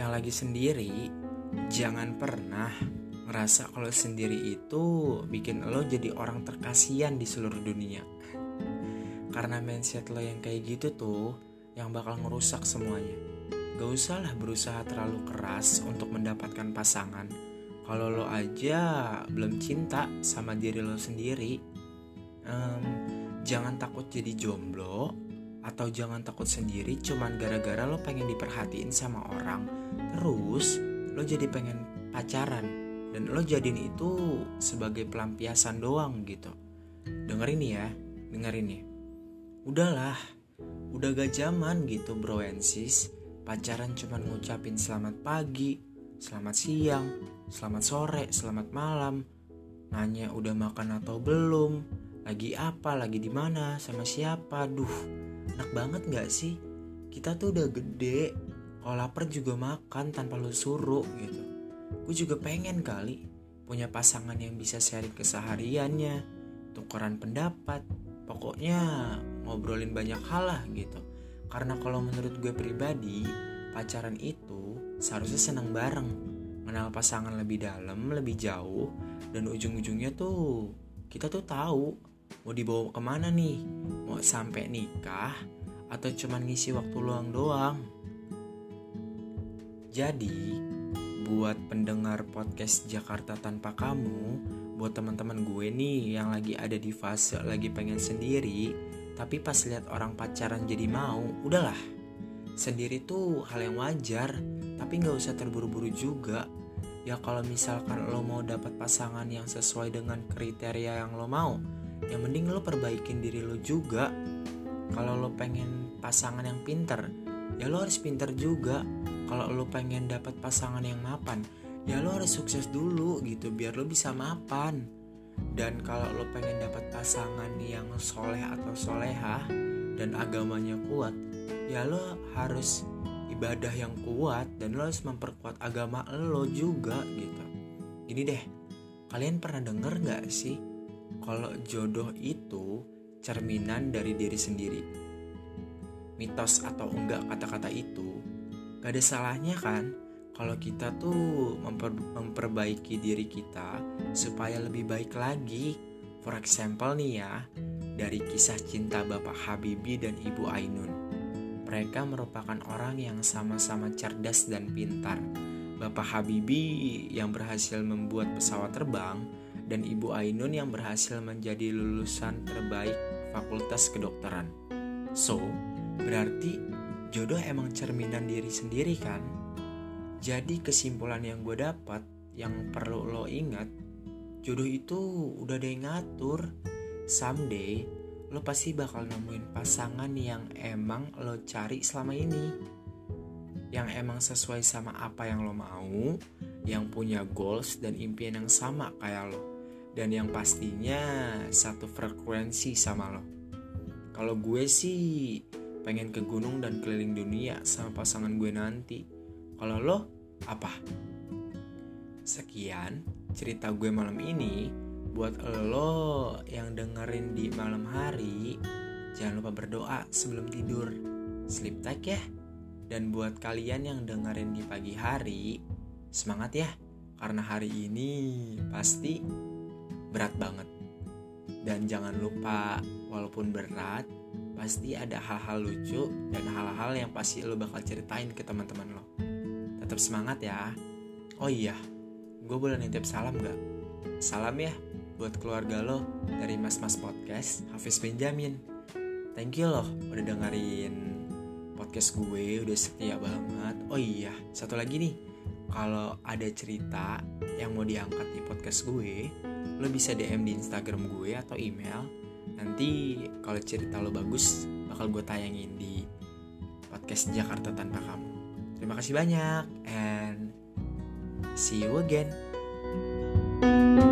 lagi sendiri, jangan pernah ngerasa kalau sendiri itu bikin lo jadi orang terkasihan di seluruh dunia. Karena mindset lo yang kayak gitu tuh yang bakal ngerusak semuanya. Gak usah lah berusaha terlalu keras untuk mendapatkan pasangan. Kalau lo aja belum cinta sama diri lo sendiri, um, jangan takut jadi jomblo atau jangan takut sendiri cuman gara-gara lo pengen diperhatiin sama orang. Terus lo jadi pengen pacaran. Dan lo jadiin itu sebagai pelampiasan doang gitu. Dengerin ya dengerin ya udahlah udah gak zaman gitu bro and sis. Pacaran cuman ngucapin selamat pagi selamat siang selamat sore selamat malam. Nanya udah makan atau belum lagi apa lagi di mana sama siapa duh enak banget gak sih? Kita tuh udah gede kalau lapar juga makan tanpa lu suruh gitu. Gue juga pengen kali punya pasangan yang bisa sharing kesehariannya tukeran pendapat pokoknya ngobrolin banyak hal lah gitu. Karena kalau menurut gue pribadi pacaran itu seharusnya senang bareng mengenal pasangan lebih dalam lebih jauh dan ujung-ujungnya tuh kita tuh tahu mau dibawa ke mana nih? Mau sampai nikah? Atau cuman ngisi waktu luang doang? Jadi buat pendengar podcast Jakarta tanpa kamu buat teman-teman gue nih yang lagi ada di fase lagi pengen sendiri tapi pas lihat orang pacaran jadi mau udahlah. Sendiri tuh hal yang wajar tapi nggak usah terburu-buru juga. Ya kalau misalkan lo mau dapat pasangan yang sesuai dengan kriteria yang lo mau yang mending lo perbaikin diri lo juga. Kalau lo pengen pasangan yang pinter ya lo harus pinter juga. Kalau lo pengen dapat pasangan yang mapan ya lo harus sukses dulu gitu biar lo bisa mapan. Dan kalau lo pengen dapat pasangan yang soleh atau soleha dan agamanya kuat ya lo harus ibadah yang kuat dan lo harus memperkuat agama lo juga gitu. Gini deh kalian pernah denger gak sih kalau jodoh itu cerminan dari diri sendiri. Mitos atau enggak kata-kata itu, gak ada salahnya kan kalau kita tuh memper memperbaiki diri kita supaya lebih baik lagi. For example nih ya, dari kisah cinta Bapak Habibie dan Ibu Ainun. Mereka merupakan orang yang sama-sama cerdas dan pintar. Bapak Habibie yang berhasil membuat pesawat terbang dan Ibu Ainun yang berhasil menjadi lulusan terbaik Fakultas Kedokteran. So, berarti jodoh emang cerminan diri sendiri kan? Jadi kesimpulan yang gue dapat yang perlu lo ingat, jodoh itu udah ada yang ngatur. Someday lo pasti bakal nemuin pasangan yang emang lo cari selama ini. Yang emang sesuai sama apa yang lo mau, yang punya goals dan impian yang sama kayak lo dan yang pastinya satu frekuensi sama lo. Kalau gue sih pengen ke gunung dan keliling dunia sama pasangan gue nanti. Kalau lo apa? Sekian cerita gue malam ini. Buat lo yang dengerin di malam hari, jangan lupa berdoa sebelum tidur. Sleep tight ya. Dan buat kalian yang dengerin di pagi hari, semangat ya. Karena hari ini pasti berat banget. Dan jangan lupa, walaupun berat, pasti ada hal-hal lucu dan hal-hal yang pasti lo bakal ceritain ke teman-teman lo. Tetap semangat ya. Oh iya, gue boleh nitip salam gak? Salam ya buat keluarga lo dari Mas Mas Podcast Hafiz Benjamin. Thank you loh udah dengerin podcast gue, udah setia banget. Oh iya, satu lagi nih, kalau ada cerita yang mau diangkat di podcast gue, lo bisa DM di Instagram gue atau email. Nanti kalau cerita lo bagus, bakal gue tayangin di podcast Jakarta Tanpa Kamu. Terima kasih banyak and see you again. thank you